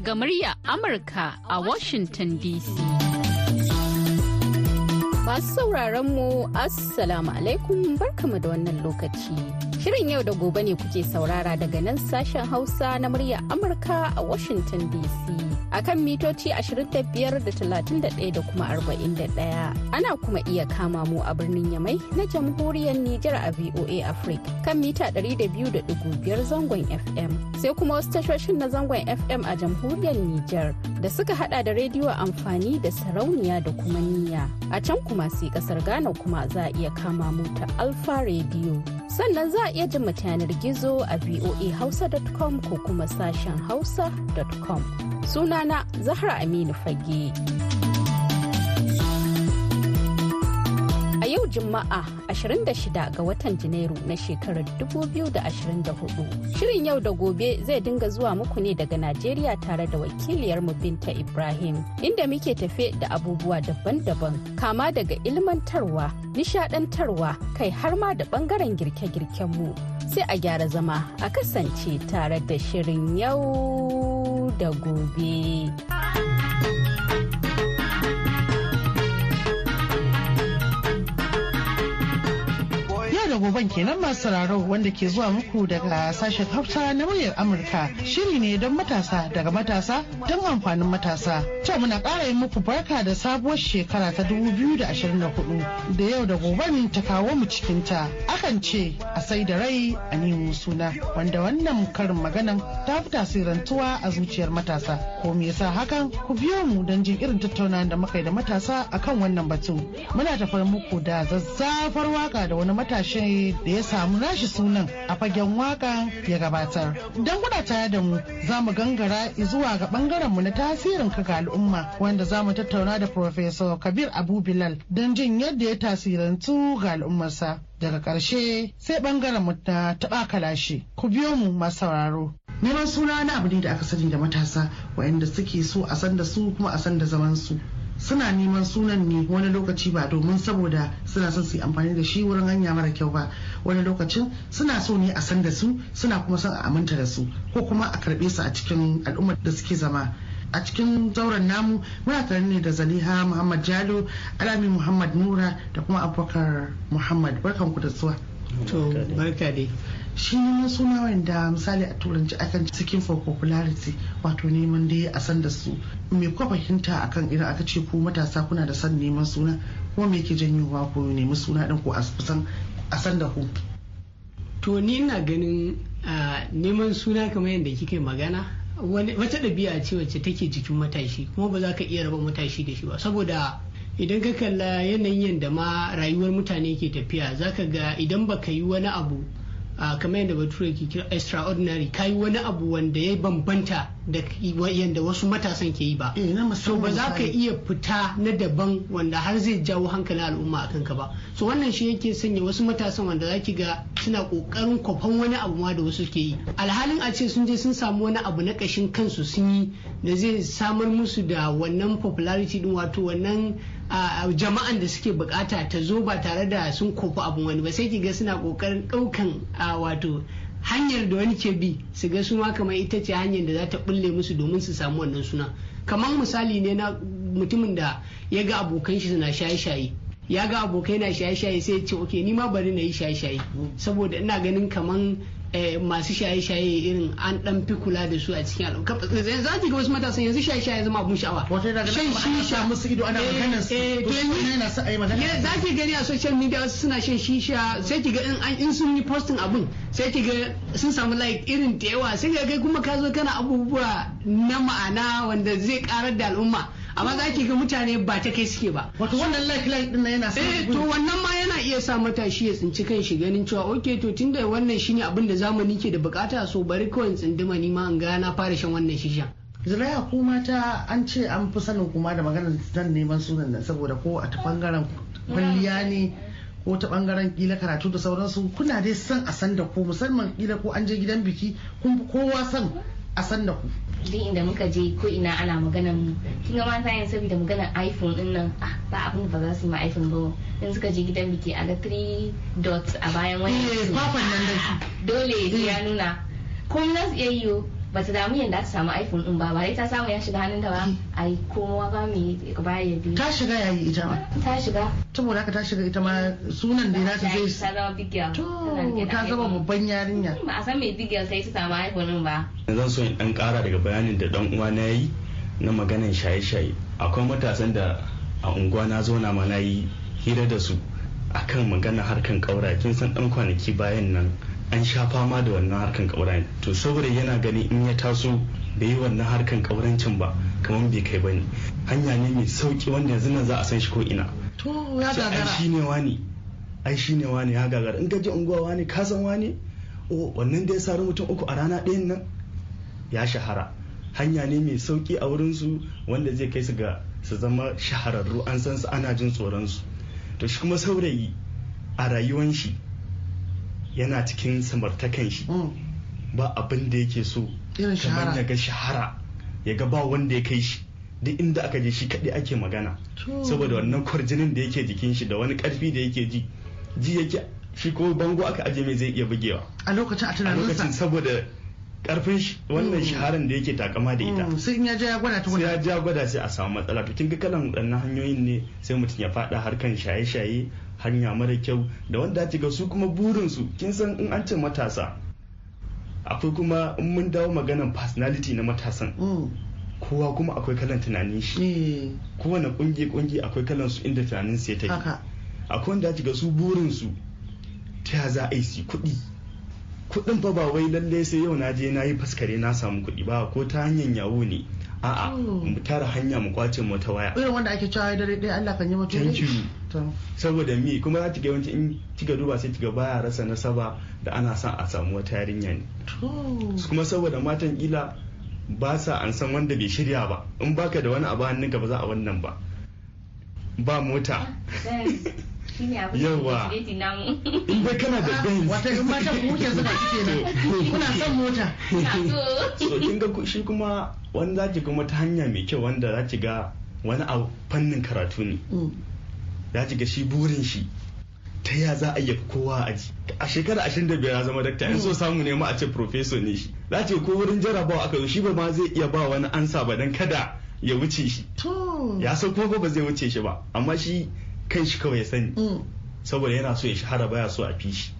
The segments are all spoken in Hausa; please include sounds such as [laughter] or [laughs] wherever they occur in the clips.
Daga murya Amurka a Washington DC. Masu sauraron mu Assalamu alaikum barkamu da wannan lokaci. Shirin yau da gobe ne kuke saurara daga nan sashen Hausa na murya Amurka a Washington DC. A kan mitoci 25 da 31 da kuma 41. Ana kuma iya kama mu a birnin Yamai na jamhuriyar Nijar a VOA Africa kan mita 200.5 zangon FM. Sai kuma wasu tashoshin na zangon FM a jamhuriyar Nijar da suka hada da rediyo amfani da sarauniya da kuma niyya. A can kuma sai ƙasar Ghana kuma za a iya kama mu ta Alfa Radio. Sannan za a iya jin yanar gizo a voahausa.com ko kuma sashen hausa.com. Sunana Zahra Aminu Fage. Juma'a 26 ga watan Janairu na shekarar 2024. Shirin yau da gobe zai dinga zuwa muku ne daga Najeriya tare da wakiliyarmu Binta Ibrahim, inda muke tafe da abubuwa daban-daban, kama daga ilmantarwa, nishadantarwa, kai har ma da ɓangaren girke-girkenmu. Sai a gyara zama a kasance tare da shirin yau da gobe. Da goben kenan masu sauraro wanda ke zuwa muku daga sashen hausa na muryar amurka. Shiri ne don matasa daga matasa don amfanin matasa. To muna ƙara yin muku barka da sabuwar shekara ta 2024 da yau da goben ta kawo mu cikin ta akan ce a sai da rai a nemo suna wanda wannan karin maganan ta fi tasirantuwa a zuciyar matasa. Ko me yasa hakan? Ku biyo mu don jin irin tattaunawa da muka yi da matasa akan wannan batu. Muna tafar muku da zazzafar waƙa da wani matashi da ya samu nashi sunan a fagen waƙa ya gabatar. Don kuna tare da mu za mu gangara zuwa ga ɓangaren mu na tasirin ka ga al'umma wanda za mu tattauna da Professor Kabir Abu Bilal don jin yadda ya tasirantu ga al'ummarsa. Daga ƙarshe sai ɓangaren mu na taɓa kalashi. Ku biyo mu masu sauraro. Neman suna na abu ne da aka sani da matasa waɗanda suke so a san da su kuma a san da zaman su. Suna neman sunan ne wani lokaci ba domin saboda suna son su yi amfani da shi wurin hanya mara kyau ba. Wani lokacin suna so ne a san da su suna kuma son a aminta da su ko kuma a karɓe su a cikin al'ummar da suke zama. A cikin zauren namu muna tare ne da zaliha muhammad jalo alami muhammad nura da kuma abubakar muhammad. Barkanku da zuwa. To barka dai. Shi suna wanda misali a turanci akan cikin for popularity wato neman dai a san da su. Me kuka fahimta akan idan aka ce ku matasa kuna da san neman suna kuma me ke janyowa ku nemi suna din ko a san a san da ku? To ni ina ganin neman suna kamar yadda kike magana wata ɗabi'a ce wacce take jikin matashi kuma ba za ka iya raba matashi da shi ba. Saboda idan ka kalla yanayin yadda ma rayuwar mutane ke tafiya zaka ga idan baka yi wani abu Uh, kamar yadda bature ke kira extraordinary kayi wani abu wanda ya bambanta da yadda wasu matasan ke yi ba. So ba za ka iya fita na daban wanda har zai jawo hankalin al'umma a kanka ba. So wannan shi yake sanya wasu matasan wanda za ki ga suna ƙoƙarin kwafan wani abu ma da wasu ke yi. Alhalin a ce sun je sun samu wani abu na kashin kansu sun yi da zai samar musu da wannan popularity din wato wannan jama'an da suke buƙata ta zo ba tare da sun kofi abin wani ba sai ki ga suna ƙoƙarin ɗaukan wato hanyar da wani ke bi su ga su ma kamar ita ce hanyar da za ta bulle musu domin su samu wannan suna. Kamar misali ne na mutumin da ya ga abokan shi suna shaye-shaye. Ya ga abokai na shaye-shaye sai ya ce ok ni ma bari na yi shaye-shaye. Saboda ina ganin kaman masu shaye-shaye irin an dan fi kula da su a cikin al'umma. Za ki ga wasu matasan yanzu shaye-shaye zama abun sha'awa. Shan shisha. musu ido ana maganar su. to yana sa ayi magana. za ki gani a social media wasu suna shan shisha. Sai ki ga in sun yi posting abun sai ki ga sun samu like irin da yawa. Sai ga kai kuma ka zo kana abubuwa na ma'ana wanda zai karar da al'umma. Amma za ki ga mutane ba ta kai suke ba. Wato wannan like din yana sa eh to wannan ma yana iya sa matashi ya tsinci kan shi ganin cewa okay to tunda wannan shine abin da zamani ke da buƙata so bari kawai tsinduma ni ma in ga na fara shan wannan shisha. Zulaiha ku mata an ce an fi sanin kuma da maganar zan neman sunan nan saboda ko a ta ɓangaren kwalliya ne ko ta ɓangaren kila karatu da sauransu. Kuna dai san a san da ku musamman kila ko an je gidan biki kun kowa san a san da ku. Duk inda muka je ko ina ana maganan mu. Kin ga mata yin saboda maganar iphone ɗin nan ah ba abin da ba za su yi ma iphone ba. In suka je gidan biki a ga 3 dots a bayan wani Eh, dole ya nuna. Kuma za su iya yiwu ba ta damu yadda ta samu iphone din ba ba ta samu ya shiga hannunta ba. Ai kowa ba mai baya ya biyu ta shiga yayi ita ma. Ta shiga. Saboda haka ta shiga ita ma sunan da za ta ta zai zama big girl. To da ta zama iPhone. babban yarinya. Ba a san mai big girl sai ta samu iphone din ba. Zan so in dan kara daga bayanin da dan uwa na yi na maganan shaye-shaye. Akwai matasan da a unguwa na zauna ma na yi hira da su akan maganar harkan kaura kin san dan kwanaki bayan nan an sha fama da wannan harkan kaura to saboda yana gani in ya taso bai yi wannan harkan kaurancin ba kamar bai kai ba ne. Hanya ne mai sauƙi wanda yanzu nan za a san shi ko ina. To ya ai gagara. shi ne wani ai shi ne wani ya gagara. In gaji unguwa wani ka san wani o wannan da ya sari mutum uku a rana ɗayan nan? Ya shahara. Hanya ne mai sauƙi a wurin su wanda zai kai su ga su zama shahararru an san su ana jin tsoron su to shi kuma saurayi a rayuwan shi yana cikin samartakan shi. Mm. ba abin da yake so. Kamar ya ga shahara. Ya ga ba wanda ya kai shi. Duk inda aka je shi kaɗai ake magana. Saboda wannan kwarjinin da yake jikin shi da wani ƙarfi da yake ji. Ji yake shi ko bango aka aje mai zai iya bugewa. A lokacin a tunaninsa. Saboda ƙarfin shi wannan shaharan da yake takama da ita. Mm, sai in ya je ya gwada ta sai ya wani ja gwada sai a samu matsala. To kin ga kalan waɗannan hanyoyin ne sai mutum ya faɗa harkan shaye-shaye hanya mara kyau da wanda ga su kuma burinsu. Kin san in an ce matasa akwai kuma in mun dawo maganan personality na matasan. Mm. kowa kuma akwai kalan tunanin shi. Eh, kowane kungi kungi akwai kalan su inda tunanin su ya tafi. Haka. Akwai wanda ga su burinsu ta ya za a yi su kuɗi? Kuɗin fa ba wai lalle sai yau na je na yi faskare na samu kuɗi ba ko ta hanyar yawo ne. A'a Oh. mu tara hanya mu ƙwace mu ta waya. Irin wanda ake cewa dare ɗaya Allah kan yi mutum Thank you. Saboda mi kuma za ki ga yawanci in kika duba sai kiga baya rasa nasaba da ana son a samu wata yarinya ne. To. Kuma saboda matan kila ba sa an san wanda bai shirya ba. In baka da wani abu hannunka ba za a wannan ba. Ba mota. Shi ne abin da Yawa. in dai kana da benz. wata in zuba kike nan. Kuna son mota. Na so. So kin ga shi kuma wani za ki kuma ta hanya mai kyau wanda za ki ga wani a fannin karatu ne. Mm. za ki ga shi burin shi ta ya za a yi kowa a ji. A shekara 25 ya zama dakta in so samu ne ma a ce professor ne shi. Za ki ga ko wurin jarabawa aka zo shi ba ma zai iya ba wani ansa ba dan kada ya wuce shi. To. Ya san kuma ba zai wuce shi ba. Amma shi kan shi kawai ya sani. Mm. saboda yana so ya shahara baya so a fi shi.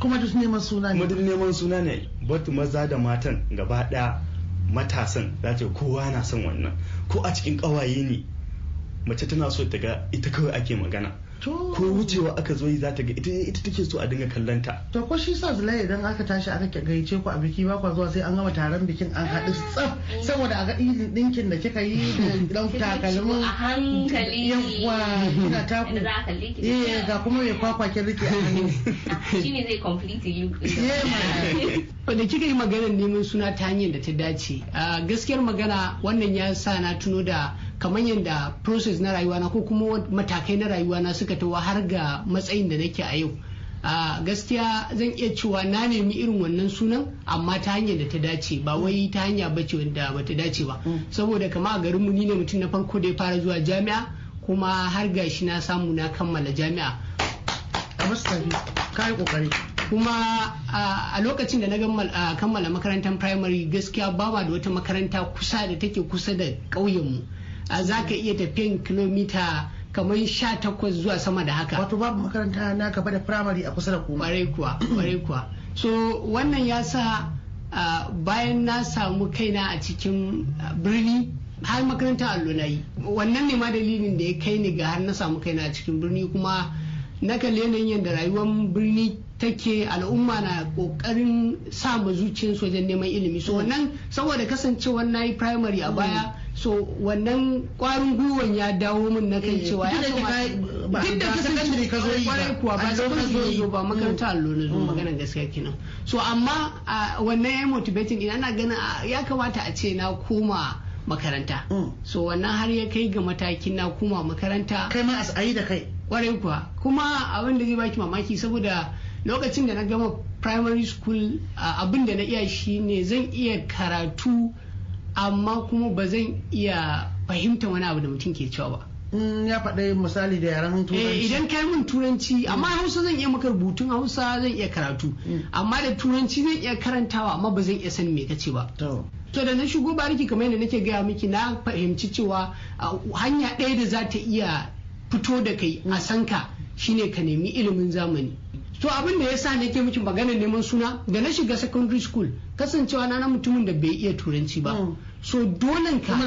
Kuma duk neman suna kuma ne duk neman suna ne. Batu maza da matan gaba ɗaya matasan za ta kowa na son wannan. Ko a cikin kawaye ne mace tana so ta ga ita kawai ake magana. Ko wucewa aka zo yi za ta ga ita ita take so a dinga kallon ta to ko shi sa zulai idan aka tashi aka gayyace ku a biki ba kwa zuwa sai an gama taron bikin an haɗu tsaf. Saboda a ga irin ɗinkin da kika yi [laughs] da dan takalmin a hankali. Yawwa kina taku. eh ga kuma mai kwakwa kin riƙe a hannu. [laughs] Shi ne zai complete you. [laughs] Eh ma da kika yi maganar neman suna ta hanyar da ta dace. A gaskiyar magana wannan ya sa na tuno da kamar yadda process na rayuwana ko kuma matakai na rayuwana suka tawa har ga matsayin da nake a yau. A gaskiya zan iya cewa na nemi irin wannan sunan amma ta hanyar da ta dace. Ba wai ta hanya bace wanda bata dace ba. Saboda kama a garinmu ni ne mutum na farko da ya fara zuwa jami'a kuma har gashi na samu na kammala jami'a. Kai ƙoƙari kuma a lokacin da na kammala makarantar primary gaskiya ba da wata makaranta kusa da take kusa da ƙauyenmu. Za ka iya tafiyan kilomita kamar sha takwas zuwa sama da haka. Wato babu makaranta na gaba da firamare a kusa da kuma ƙwarai kuwa ƙwarai kuwa. So wannan ya sa ah, bayan na samu kaina a cikin ah, birni har makarantar allo na yi. Wannan ne ma dalilin da ya kai ni ga har na samu kaina a cikin birni kuma na kalli yanayin yadda rayuwar birni take. Al'umma na ƙoƙarin sa ma zuciyarsu wajen neman ilimi. So wannan saboda kasancewar na yi primary a baya so wannan kwarin gwiwan ya dawo min na kan Eh, cewa ya kamata ba- duk da ba secondary ka zo yi ba. ƙwarai kuwa ba Allo ka zo na zo ba makaranta allo na zo maganan gaskiya kenan. So amma a wannan ya motivating ina ana ganin ya kamata a ce na koma makaranta. Mm. so wannan har ya kai ga matakin na koma makaranta. Kai ma a yi da kai. Kwarai kuwa. Kuma abin da zai baki mamaki saboda lokacin da na gama primary school abin da na iya shi ne zan iya karatu amma kuma ba zan iya fahimta wani abu da mutum ke cewa ba. In ya faɗa misali da yaren Eh, turanci. idan kai min turanci amma hausa zan iya maka rubutun hausa zan iya karatu. Amma da turanci zan iya karantawa amma ba zan iya sanin me kace ba. To. Da na shigo bariki kamar yadda nake gaya miki na fahimci cewa hanya ɗaya da za ta iya fito da kai a sanka shine ka nemi ilimin zamani. To abin da yasa nake miki maganar neman suna da na shiga secondary school kasancewa na na mutumin da bai iya turanci ba. Mm. so dole ka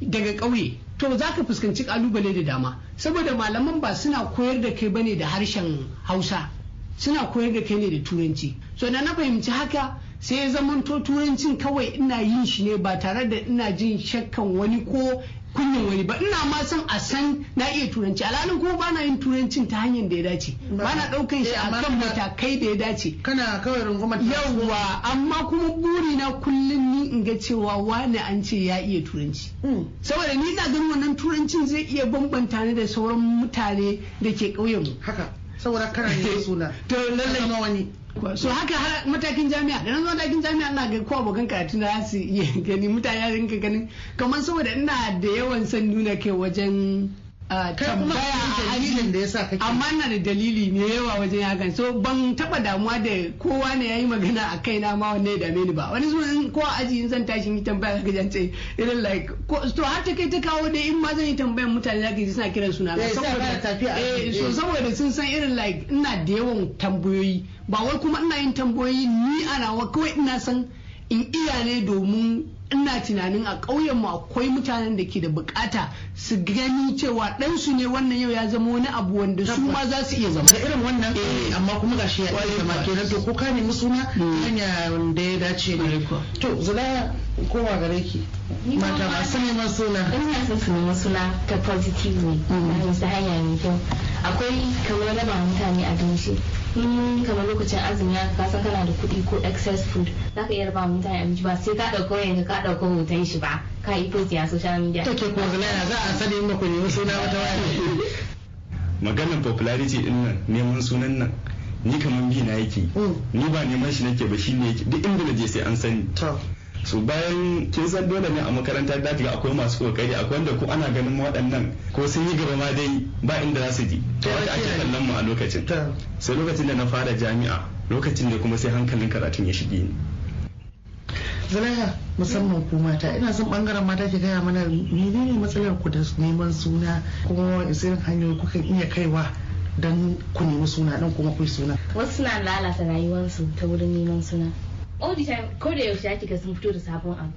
daga ƙauye. To za ka fuskanci ƙalubale da dama. Saboda malaman ba suna koyar da kai ba ne da harshen hausa. Suna koyar da kai ne da turanci. So da na fahimci haka sai ya zamanto turancin kawai ina yin shi ne ba tare da ina jin shakkan wani ko kunyan wani ba. Ina ma son a san na iya turanci. Alhalin kuma ba na yin turancin ta hanyar da ya dace. Ba. Na ɗaukan shi Eh, a kan matakai da ya dace. kana kawai rungumar yawwa amma kuma burina kullum ni in ga cewa wani an ce ya iya turanci. Mm. saboda ni na ganin wannan turancin zai iya bambanta ni da sauran mutane da ke ƙauyen mu haka. Saboda kana neman suna. [laughs] To lallai. Wani. So haka har matakin jami'a. Da na zo matakin jami'a ina ga ko abokan karatu na su iya gani mutane rinka ganin. Kamar saboda ina da yawan son nuna kai wajen kai dalilin da yasa kake? amma ina da dalili ne yawa wajen hakan so ban taba damuwa da kowa ne yayi magana a kaina ma wanne ya dame ni ba. Wani zuwa ko aji in zan tashi yi tambaya zaka ji an ce irin like ko to har ta kai ta kawo dai in ma zan yi tambayan mutane zaka ji suna kiran suna na. Eh, sai a fara tafiya a ciki, so eh. saboda sun san irin like ina da yawan tambayoyi. Ba wai kuma ina yin tambayoyi ni ana wa kawai ina san in iya ne domin ina tunanin a ƙauyen mu akwai mutanen da ke da buƙata su gani cewa ɗansu ne wannan yau ya zama wani abu wanda su ma za su iya zama. Da irin wannan? Eh. amma kuma gashi ya iya zama kenan. To ko ka nemi suna? Hanya da ya dace ne. To zula kowa gare ki. Mata ba- masu neman suna. Ina son su nemi suna ta positive way. Na ta hanya mai kyau. Akwai kamar raba mutane abinci. In kamar lokacin azumi ya ka san kana da kuɗi ko excess food za ka iya raba mutane abinci ba sai ka ɗauko yanka ka ɗauko hoton shi ba. Ka yi post a social media. To ke kuma zula za a sani in ba ku nemi suna wata wani maganar popularity ɗin nan neman sunan nan ni kamar bi na yake. Mm. ni ba neman shi nake ba shi ne yake. Duk inda na je sai an sani. So bayan kin san dole ne a makaranta da ga akwai masu ƙoƙari akwai wanda ko ana ganin waɗannan ko sun yi gaba ma dai ba inda za su ji to haka ake kallon mu a lokacin. Sai lokacin da na fara jami'a lokacin da kuma sai hankalin karatun ya shige ni. Zulaiha musamman ku mata ina son ɓangaren mata ke gaya mana menene matsalar ku da neman suna kuma irin hanyoyi kuka iya kaiwa don ku nemi suna don kuma ku yi suna? Wasu suna lalata rayuwarsu ta wurin neman suna. All the time ko da yaushe ake ga sun fito da sabon abu.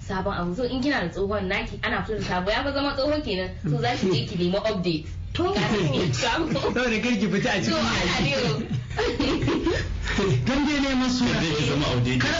Sabon abu. So in kina da tsohon naki ana fito da sabo. Ya fa zama tsohon kenan. So za ki je ki nemi update. To. Ga ne sabo. [laughs] saboda kar ki fita a So, cikin don dai neman suna kar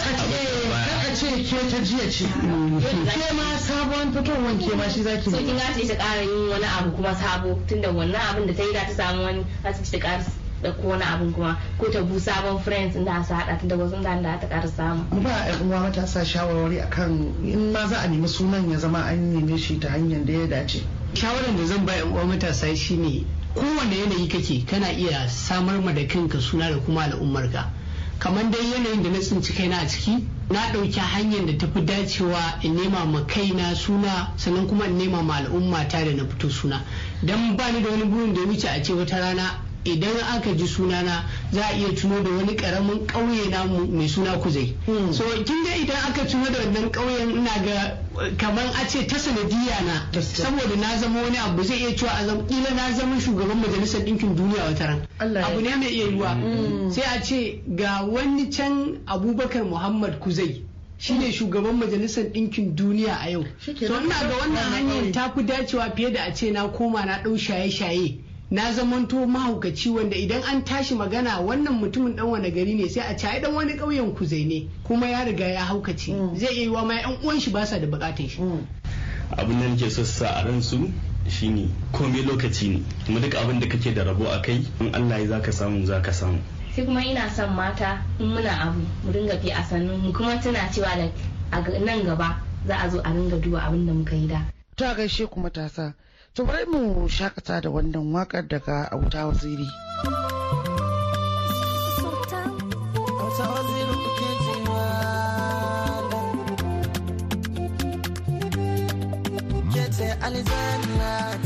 a ce ke ta jiya ce. Ke ma sabon fitowar ke ma shi zaki so kin ga ta ƙara yin wani abu kuma sabo tunda wannan abin da ta yi da ta samu wani za ta ci ta ƙara da ko wani abin kuma ko ta bu sabon friends inda su haɗa tunda wasu da da ta ƙara samu. Mu ba yan uwa matasa shawarwari akan in ma za a nemi sunan ya zama an neme shi ta hanyar da ya dace. Shawarar da zan ba yan uwa matasa shine kowane yanayi kake kana iya samar ma da kanka suna da kuma al'ummarka. Kamar dai yanayin da na tsinci kaina a ciki na ɗauki hanyar da tafi dacewa in nema ma kaina suna sannan kuma in nema ma al'umma ta da na fito suna. Dan ba ni da wani burin da ya wuce a ce wata rana idan aka ji sunana za a iya tuno da wani ƙaramin ƙauye namu mai suna kuzai. Hmm. so kin ga idan aka tuno da wannan ƙauyen ina ga kamar a ce ta sanadiyya na. Saboda na zama wani abu zai iya cewa a zama kila na zama shugaban majalisar ɗinkin duniya wata ran. Abu ne mai iya yiwa Mm. sai a ce ga wani can abubakar muhammad kuzai. Shine shugaban majalisar ɗinkin duniya a yau. Kenan. ina ga wannan hanyar. ta fi dacewa fiye da a ce na koma na ɗau shaye-shaye. Na zamanto mahaukaci wanda idan an tashi magana wannan mutumin dan wani gari ne sai a ci dan wani ƙauyen kuzai ne kuma ya riga ya haukace Mm. zai iya yiwa ma yan uwan shi ba sa da bukatun shi Mm. abin da nake so su sa a ransu shine komai lokaci ne kuma duk abin da kake da rabo a kai in Allah ya zaka samu zaka samu sai kuma ina son mata in muna abu mu ringa fi a sannu mu kuma tana cewa da nan gaba za a zo a ringa duba abin da muka yi da ta gaishe ku matasa to bari mu shakata da wannan waƙar daga auta waziri. Aljanna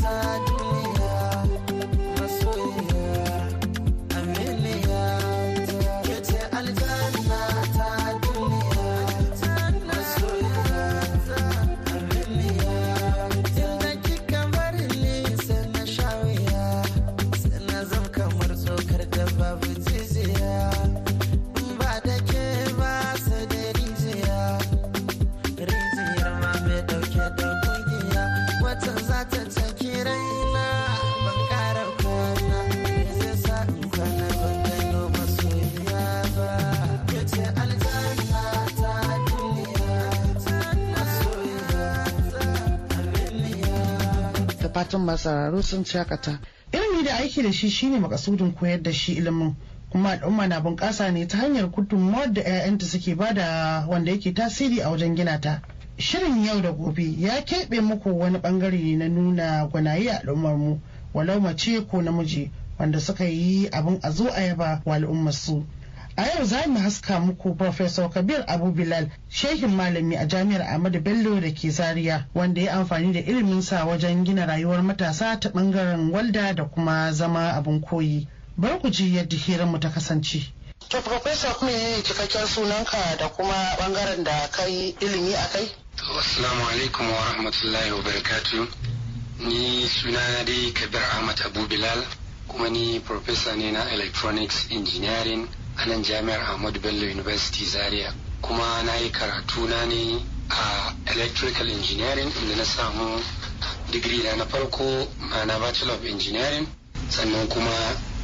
fatan masu sauraro sun shakata. Ilimi da aiki da shi shine makasudin koyar da shi ilimin. Kuma al'umma na bunƙasa ne ta hanyar gudunmawar da 'ya'yanta suke ba da wanda yake tasiri a wajen gina ta. Shirin yau da gobe ya keɓe muku wani ɓangare na nuna gwanaye al'ummar mu walau mace ko namiji wanda suka yi abin a zo a yaba wa al'ummar su a yau za mu haska muku Professor Kabir Abu Bilal shehin malami a jami'ar Ahmadu Bello da ke Zaria wanda ya amfani da iliminsa wajen gina rayuwar matasa ta ɓangaren walda da kuma zama abin koyi. Bar ku ji yadda hiranmu ta kasance. To Professor kuma ne cikakken sunanka da kuma ɓangaren da kai ilimi a kai? Assalamu alaikum wa rahmatullahi wa barakatu. Ni sunana dai Kabir Ahmad Abu Bilal kuma ni Professor ne na Electronics Engineering a nan jami'ar Ahmadu Bello University Zaria. Kuma na yi karatu na ne a electrical engineering inda na samu digiri na na farko na bachelor of engineering. Sannan kuma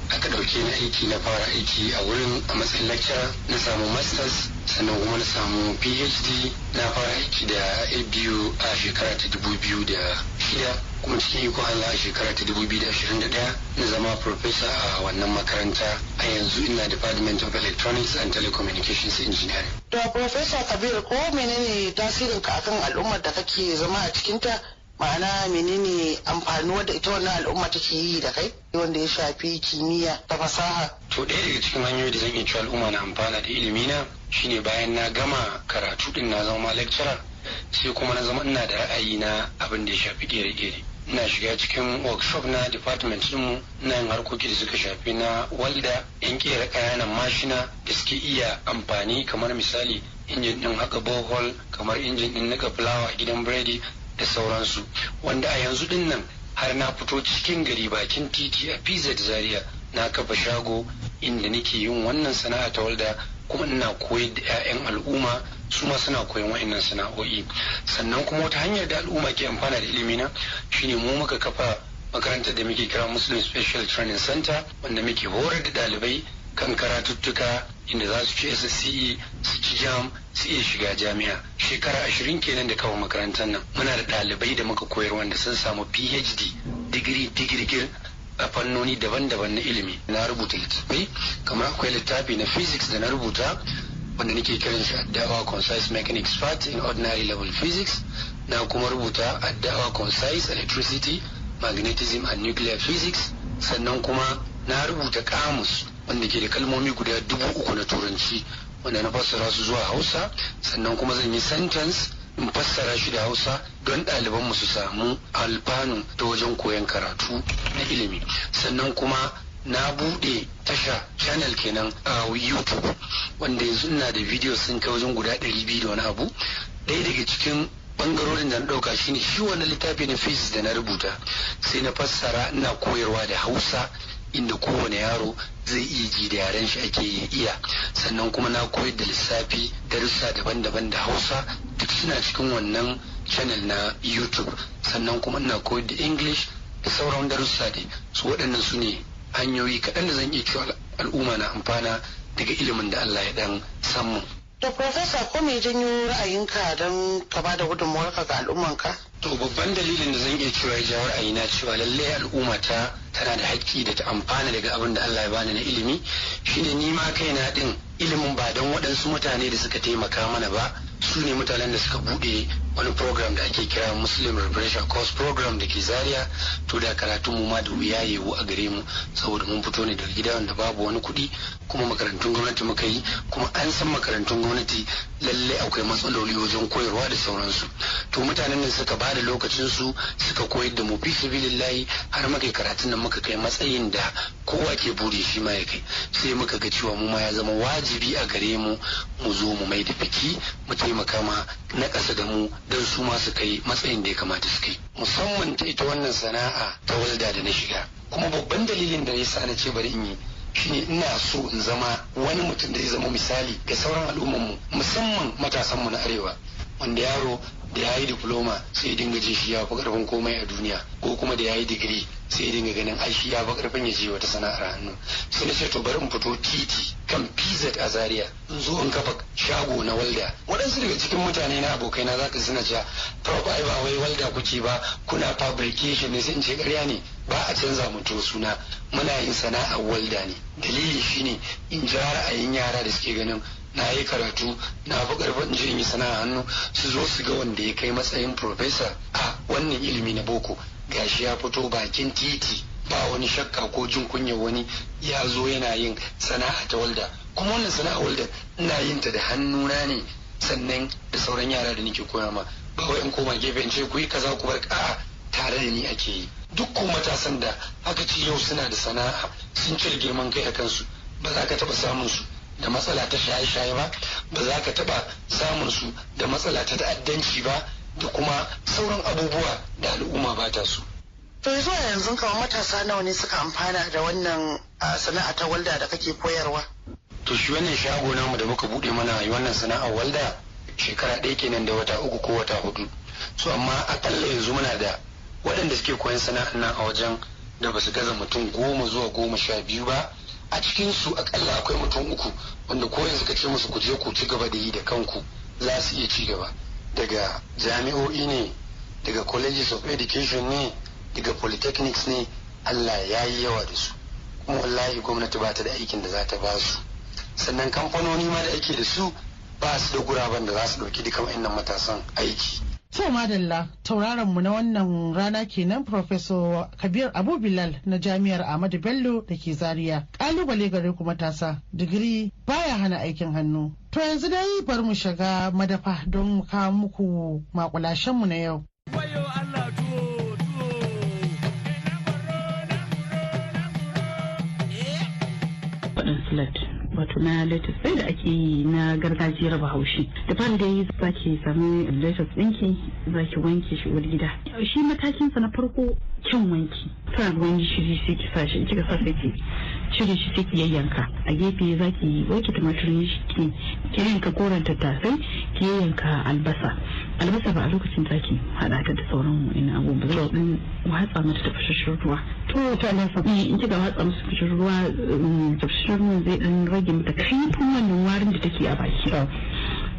aka ɗauke ni aiki na fara aiki a wurin a matsayin lecturer. Na samu masters sannan kuma na samu phd na fara aiki da abu a shekara ta dubu biyu da shida kuma cikin iko Allah a shekara ta dubu biyu da ashirin da ɗaya na zama professor a wannan makaranta. A yanzu ina department of electronics and telecommunications engineering. Da Professor Kabir ko menene tasirin ka akan al'ummar da kake zama a cikinta? Ma'ana menene amfanuwar da ita wannan al'umma take yi da kai? Wanda ya shafi kimiyya da fasaha. To ɗaya daga cikin hanyoyi da zan iya cewa al'umma na amfana da ilimi na shine bayan na gama karatu din na zama lecturer sai kuma na zama ina da ra'ayi na abin da ya shafi kere-kere ina shiga cikin workshop na department ɗinmu ina yin harkoki da suka shafi na walda yan kera ƙananan mashina da suke iya amfani kamar misali injin ɗin haka bohol kamar injin ɗin nika fulawa gidan biredi da sauransu. Wanda a yanzu ɗin nan har na fito cikin gari bakin titi a pz zaria na kafa shago inda nake yin wannan sana'a ta walda kuma ina koyar da 'ya'yan al'umma su ma suna koyon wa'annan sana'o'i. Sannan kuma wata hanyar da al'umma ke amfana da ilimina shine mu muka kafa makarantar da muke kira muslim special training center wanda muke horar da ɗalibai kan karatuttuka inda za su ci SSCE su ci jam su iya shiga jami'a. Shekara ashirin kenan da kawo makarantar nan. Muna da ɗalibai da muka koyar wanda sun samu PhD digiri digirgir a fannoni daban-daban na ilimi. Na rubuta littattafai kamar akwai littafi na physics da na rubuta wanda nake kiran shi addawa concise mechanics part in ordinary level physics. Na kuma rubuta addawa concise electricity magnetism and nuclear physics. Sannan kuma na rubuta kamus. Wanda ke da kalmomi guda dubu uku na turanci wanda na fassara su zuwa hausa sannan kuma zan yi sentence in fassara shi da hausa don ɗalibanmu su samu alfanu ta wajen koyon karatu na ilimi. Sannan kuma na buɗe tasha channel kenan a youtube wanda yanzu ina da video sun kai wajen guda ɗari biyu da wani abu. Ɗaya daga cikin ɓangarorin da na ɗauka shine shi wannan littafi na physics da na rubuta sai na fassara ina koyarwa da hausa inda kowane yaro zai iya ji da yaren shi ake iya. Sannan kuma na koyar da lissafi darussa daban-daban da hausa duk suna cikin wannan channel na youtube. Sannan kuma ina koyar da english da sauran darussa dai. Su waɗannan su ne hanyoyi kaɗan da zan iya cewa al'umma na amfana daga ilimin da allah ya ɗan samu. To Profesa ko me janyo ra'ayinka don ka ba da gudunmawarka ga al'ummanka? To babban dalilin da zan iya cewa ya jawo ra'ayina cewa lallai al'umma ta tana da haƙƙi da ta amfana daga abin da Allah ya bani na ilimi shine ni ma kaina din ilimin ba don waɗansu mutane da suka taimaka mana ba su ne mutanen da suka buɗe wani program da ake kira Muslim Reparation Course Program da ke Zaria. To da karatun mu ma da wuya yewu a gare mu saboda mun fito ne daga gida wanda babu wani kuɗi kuma makarantun gwamnati muka yi kuma an san makarantun gwamnati lalle akwai matsaloli wajen koyarwa da sauransu. To mutanen nan suka ba da lokacin su suka koyar da mu. Fi sabilillahi har muka karatun nan muka kai matsayin da kowa ke buri shi ma ya kai. Sai muka ga cewa mu ma ya zama wajibi a gare mu mu zo mu mai da biki mu taimaka ma na ƙasa da mu don su ma su kai matsayin da ya kamata su kai. Musamman ta ita wannan sana'a ta walda da na shiga. Kuma babban dalilin da ya sa na ce bari in yi shine ina so in zama wani mutum da zai zama misali ga sauran al'ummarmu musamman matasanmu na arewa. Wanda yaro da ya yi diploma sai dinga jin shi ya fi ƙarfin komai a duniya ko kuma da ya yi digiri sai dinga ganin ai shi ya fi ƙarfin ya je wata sana'ar hannu. Sai na ce to bari in fito titi kan PZ a Zaria in zo in kafa shago na walda. Waɗansu daga cikin mutane na abokai na zaka suna cewa prof ai ba wai walda kuke ba kuna fabrication ne sai in ce ƙarya ne ba a canza mutu suna muna yin sana'ar walda ne. Dalili shine in ja ra'ayin yara da suke ganin na yi karatu na fi ƙarfin je in yi sana'a hannu. Su zo su ga wanda ya kai matsayin professor a wannan ilimi na boko. Gashi ya fito bakin titi ba wani shakka ko jin kunya wani ya zo yana yin sana'a ta walda. Kuma wannan sana'a walda ina yin ta da hannuna ne sannan da sauran yara da nake koya ma. Ba wai in koma gefe in ce ku yi kaza ku bar a'a tare da ni ake yi. Duk ko matasan da aka ce yau suna da sana'a sun cire girman kai a kansu ba za ka taɓa samun su. Da matsala ta shaye-shaye ba ba za ka taɓa samun su da matsala ta ta'addanci ba da kuma sauran abubuwa da al'umma ba ta su. To zuwa yanzu kamar matasa nawa ne suka amfana da wannan sana'a ta walda da kake koyarwa? To shi wannan shago namu da muka buɗe mana yi wannan sana'ar walda shekara ɗaya kenan da wata uku ko wata huɗu. So amma akalla yanzu muna da waɗanda suke koyan sana'ar nan a wajen da ba su gaza mutum goma zuwa goma sha biyu ba a cikin su akalla akwai mutum uku wanda ko yanzu ka ce musu ku je ku ci gaba da yi da kanku za su iya ci gaba. Daga jami'o'i ne daga colleges of education ne daga polytechnics ne Allah ya yi yawa da su. Kuma wallahi gwamnati ba ta da aikin da za ta ba su. Sannan kamfanoni ma da ake da su ba su da guraben da za su ɗauki duka wa'annan matasan aiki. To madalla tauraron mu na wannan rana kenan Professor Kabir Abu Bilal na Jami'ar Ahmadu Bello da ke Zaria. Kalubale gare ku matasa, digiri baya hana aikin hannu. To yanzu dai bari mu shiga madafa don mu kawo muku makulashen mu na yau. Wato na lettuce da ake yi na gargajiyar bahaushe. Da fara da yi za ki sami lettuce ɗinki za ki wanke shi wani gida. Shi matakin sa na farko kyan wanki sa ruwan gishiri sai ki sa shi. Kika sa sai ki cire shi sai ki yayyanka. A gefe za ki wanke tumatirin shi ki ki yanka koren tattasai ki yayyanka albasa. Albasa ba a lokacin za ki haɗa ta da sauran wani abubuwa ba. Zai watsa mata tafashashen ruwa. To ta albasa in kika watsa masa tafashashen ruwa tafashashen ruwa zai dan rage mata kaifin wannan warin da take a baki.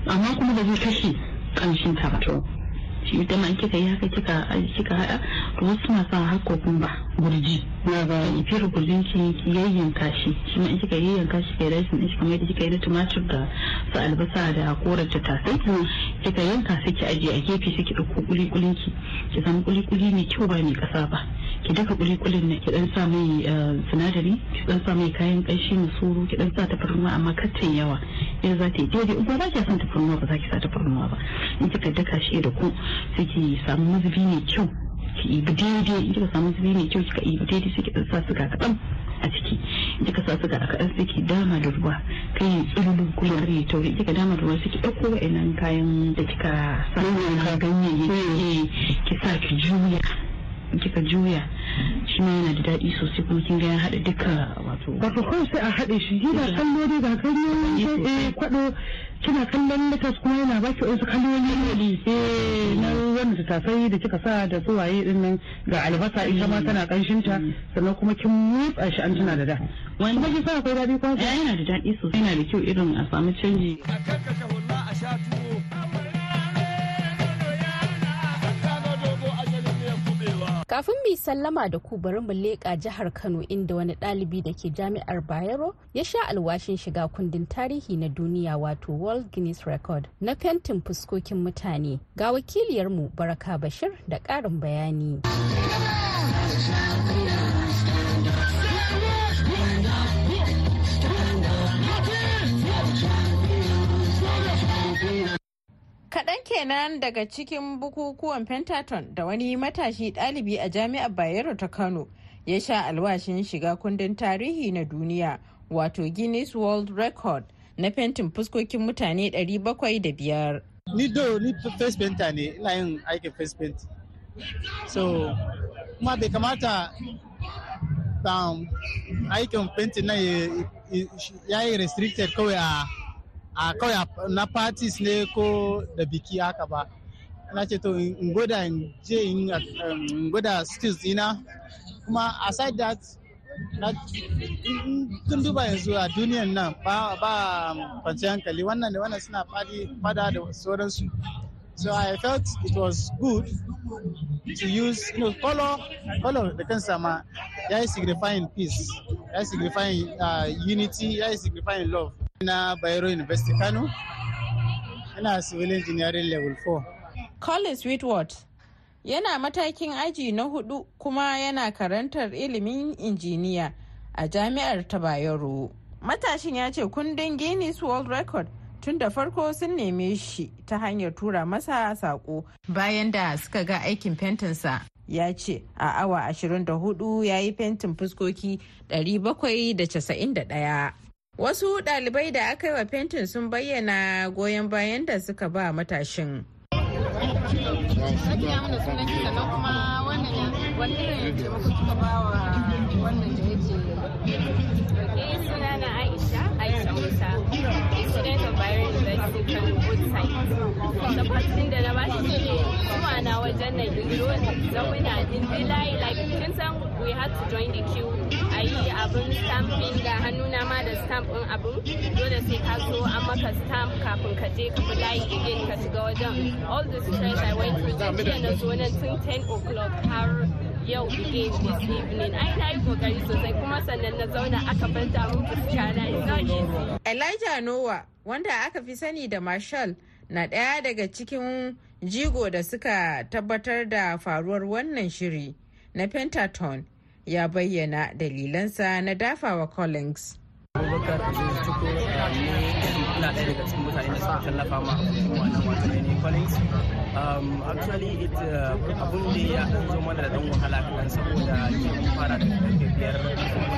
Amma kuma ba zai kashe kanshin ta ba shi ita ma kika yi haka kika kika hada to wasu na sa har ba gurji. Na ga fira gurjin ki yayyanka shi. Shi ma kika yayyanka shi kai rashin shi kamar yadda kika yi da tumatur da su albasa da koren tattasai kika yanka sai ki ajiye a gefe sai ki ɗauko kuli kulin ki. Ki samu kuli kuli mai kyau ba mai kasa ba. Ki daka kuli kulin ne ki dan sa mai sinadari ki dan sa mai kayan kanshi na suru ki dan sa tafarnuwa amma kattan yawa. Yanzu za ta yi daidai ba za ki san tafarnuwa ba za ki sa tafarnuwa ba. In kika daka shi da ku sai ki samu mazubi mai kyau ki ibi daidai. In kika samu mazubi mai kyau kika ibi daidai sai ki dan sa suga kaɗan a ciki. In kika sa suga a kaɗan sai ki dama da ruwa kai ya tsululu kuma ya tauri kika dama da ruwa sai ki ɗauko wa'annan kayan da kika sa ka ganyayyaki ki sa ki juya. Kika juya shi ma yana da daɗi sosai kuma kin ga ya haɗa duka wato wato kawai sai a haɗe shi yana kallo dai ga kallo eh kwado kina kallon latas kuma yana baki wasu kaloli eh na wanda ta tasai da kika sa da tsuwaye ɗin nan ga albasa ita ma tana kanshin ta sannan kuma kin motsa shi an tana da da. Wani ba ki sa akwai daɗi kwa yana da daɗi sosai. Yana da kyau irin a samu canji. Kafin mu sallama da ku bari mu leƙa jihar Kano inda wani ɗalibi da ke jami'ar Bayero ya sha alwashin shiga kundin tarihi na duniya wato World Guinness Record na fentin fuskokin mutane. Ga wakiliyarmu Baraka Bashir da ƙarin bayani. Kaɗan kenan daga cikin bukukuwan Pentaton da wani matashi ɗalibi a jami'ar Bayero ta Kano ya sha alwashin shiga kundin tarihi na duniya wato Guinness World Record na fentin fuskokin mutane 705. Ni do ni face painter ne ina yin aikin face paint. So, kuma bai kamata um, aikin painting na ya yi restricted kawai a a kawai na parties ne ko da biki haka ba. Na ce to in gwada in je in gwada skills dina. Kuma aside that na tun duba yanzu a duniyan nan ba kwanciyar hankali. Wannan da wannan suna fada da sauransu. So i felt it was good to use you know color color da kansa ma ya yi signifying peace ya yi signifying uh, unity ya yi signifying love. Na bayero university kano. Ina civil engineering level 4 collins whitworth yana matakin aji na huɗu kuma yana karantar ilimin injiniya a jami'ar ta bayero. Matashin ya ce kundin guinness world record tun da farko sun neme shi ta hanyar tura masa sako bayan da suka ga aikin fentinsa. Ya ce a awa 24 ya yi fentin fuskoki 791 wasu ɗalibai da aka yi wa fentin sun bayyana goyon bayan da suka ba matashin. Yake Eh da na ba shi ne zuwa na wajen na zo zauna din layi like kin san we had to join the queue. A yi abin stamping ga hannuna ma da stamp din abin. Dole sai ka so an maka stamp kafin ka je ka layi again ka shiga wajen. All the stress I went through zan jiya na zo nan tun 10 o'clock har yau again this evening. Ai na yi ƙoƙari sosai kuma sannan na zauna aka banta mun fuska na Elijah Noah wanda aka fi sani da Marshall na ɗaya daga cikin jigo da suka tabbatar da faruwar wannan shiri na Pentaton ya bayyana dalilansa na dafawa Collins. abubakar aziz collins um, actually it abun da ya zo mana da dan wahala kaɗan saboda mun fara da biyar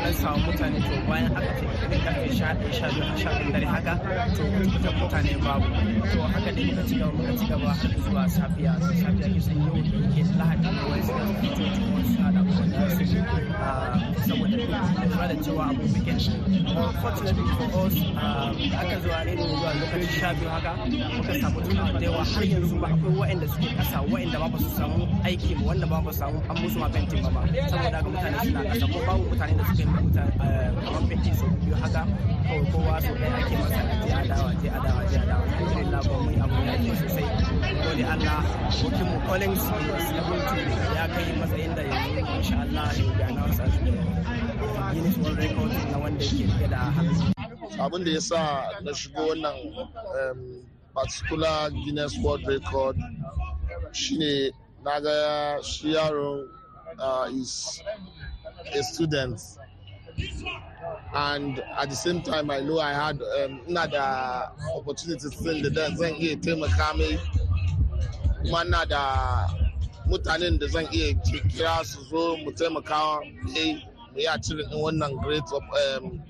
dan samu mutane to bayan aka ce daga ƙarfe sha ɗaya sha biyu sha biyu dare haka to mutum mutane babu. To haka dai muka ci gaba muka ci gaba har zuwa safiya. Sai safiya ke san yau ke lahadi wani suka fito wasu suna da da su saboda lura da cewa abu weekend unfortunately for us da aka zo a rediyo zuwa lokacin sha biyu haka muka samu tunawa da yawa. Har yanzu ba akwai wa'anda suke kasa wa'anda ba su samu aiki ba wanda ba su samu an musu ma fentin ba ba saboda ga mutane suna kasa ko babu mutane da suke mutane kamar fenti su biyu haka kawai kowa so ɗaya ake masa je adawa je adawa je adawa alhamdulillah ba mu yi abu ya ke sosai. Gode Allah wakil mu level 2 ya kai matsayin da yanzu insha Allah ya ga na wasa Guinness World Record na wanda yake da hannu abin da ya sa na shigo wannan particular guinness world record shine na ga shi yaron is a student. And at the same time i know i had ina da opportunities din da zan iya taimaka mai kuma na da mutanen da zan iya kira su zo mu taimaka mai mu yi a cire wannan great um,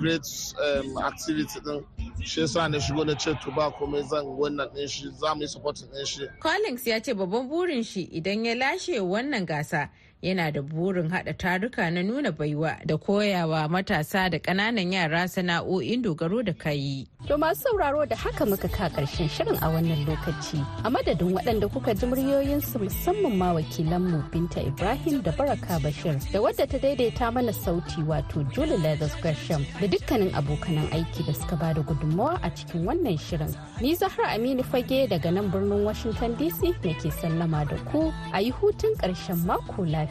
great um, activity din. Shi yasa na shigo na ce to ba komai zan wannan din shi za mu yi supporting din shi. Collins ya ce babban burin shi idan ya lashe wannan gasa yana da burin hada taruka na nuna baiwa da koyawa matasa da ƙananan yara sana'o'in dogaro da kayi. To masu sauraro da haka muka ka ƙarshen shirin a wannan lokaci. A madadin waɗanda kuka ji muryoyinsu musamman ma wakilanmu Binta Ibrahim da Baraka Bashir da wadda ta daidaita mana sauti wato Julie Leathers Gresham da dukkanin abokanan aiki da suka ba da gudunmawa a cikin wannan shirin. Ni Zahra Aminu Fage daga nan birnin Washington DC nake sallama da ku a yi hutun ƙarshen mako